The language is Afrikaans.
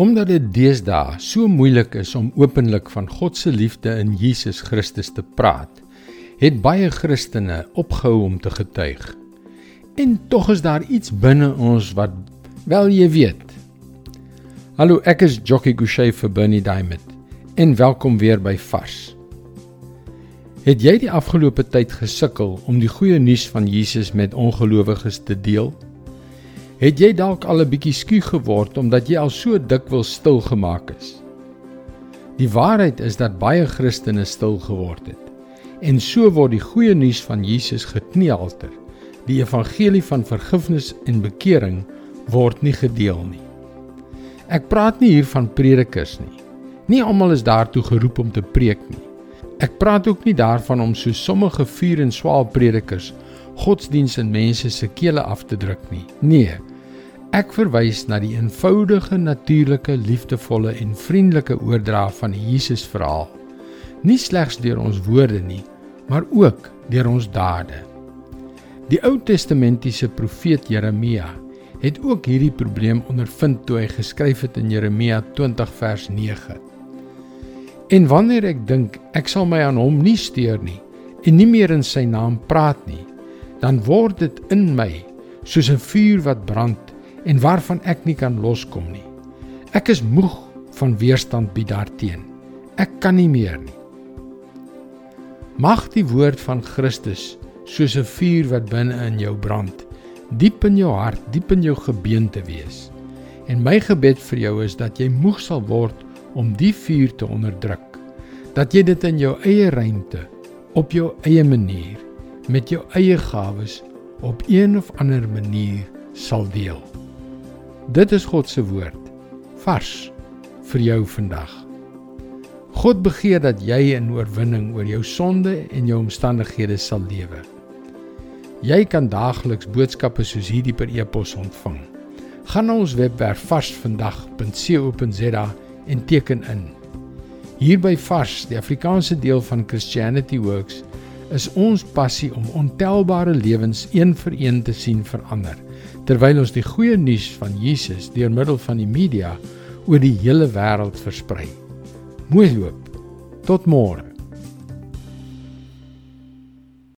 Omdat dit deesdae so moeilik is om openlik van God se liefde in Jesus Christus te praat, het baie Christene opgehou om te getuig. En tog is daar iets binne ons wat wel jy weet. Hallo, ek is Jockey Gouchee vir Bernie Diamond en welkom weer by Vars. Het jy die afgelope tyd gesukkel om die goeie nuus van Jesus met ongelowiges te deel? Het jy dalk al 'n bietjie skuw geword omdat jy al so dikwels stil gemaak is? Die waarheid is dat baie Christene stil geword het. En so word die goeie nuus van Jesus gekneelter. Die evangelie van vergifnis en bekering word nie gedeel nie. Ek praat nie hier van predikers nie. Nie almal is daartoe geroep om te preek nie. Ek praat ook nie daarvan om so sommige vuur en swaal predikers godsdiens in mense se kele af te druk nie. Nee, Ek verwys na die eenvoudige, natuurlike, liefdevolle en vriendelike oordra van die Jesus verhaal. Nie slegs deur ons woorde nie, maar ook deur ons dade. Die Ou Testamentiese profeet Jeremia het ook hierdie probleem ondervind toe hy geskryf het in Jeremia 20 vers 9. En wanneer ek dink ek sal my aan hom nie steur nie en nie meer in sy naam praat nie, dan word dit in my soos 'n vuur wat brand en waarvan ek nie kan loskom nie. Ek is moeg van weerstand bied daarteen. Ek kan nie meer nie. Mag die woord van Christus soos 'n vuur wat binne in jou brand, diep in jou hart, diep in jou gebeente wees. En my gebed vir jou is dat jy moeg sal word om die vuur te onderdruk. Dat jy dit in jou eie ruimte, op jou eie manier, met jou eie gawes op een of ander manier sal deel. Dit is God se woord vars vir jou vandag. God begeer dat jy in oorwinning oor jou sonde en jou omstandighede sal lewe. Jy kan daagliks boodskappe soos hierdie per e-pos ontvang. Gaan na ons webwerf varsvandag.co.za en teken in. Hier by Vars, die Afrikaanse deel van Christianity Works, is ons passie om ontelbare lewens een vir een te sien verander terwyl ons die goeie nuus van Jesus deur middel van die media oor die hele wêreld versprei. Mooi loop. Tot môre.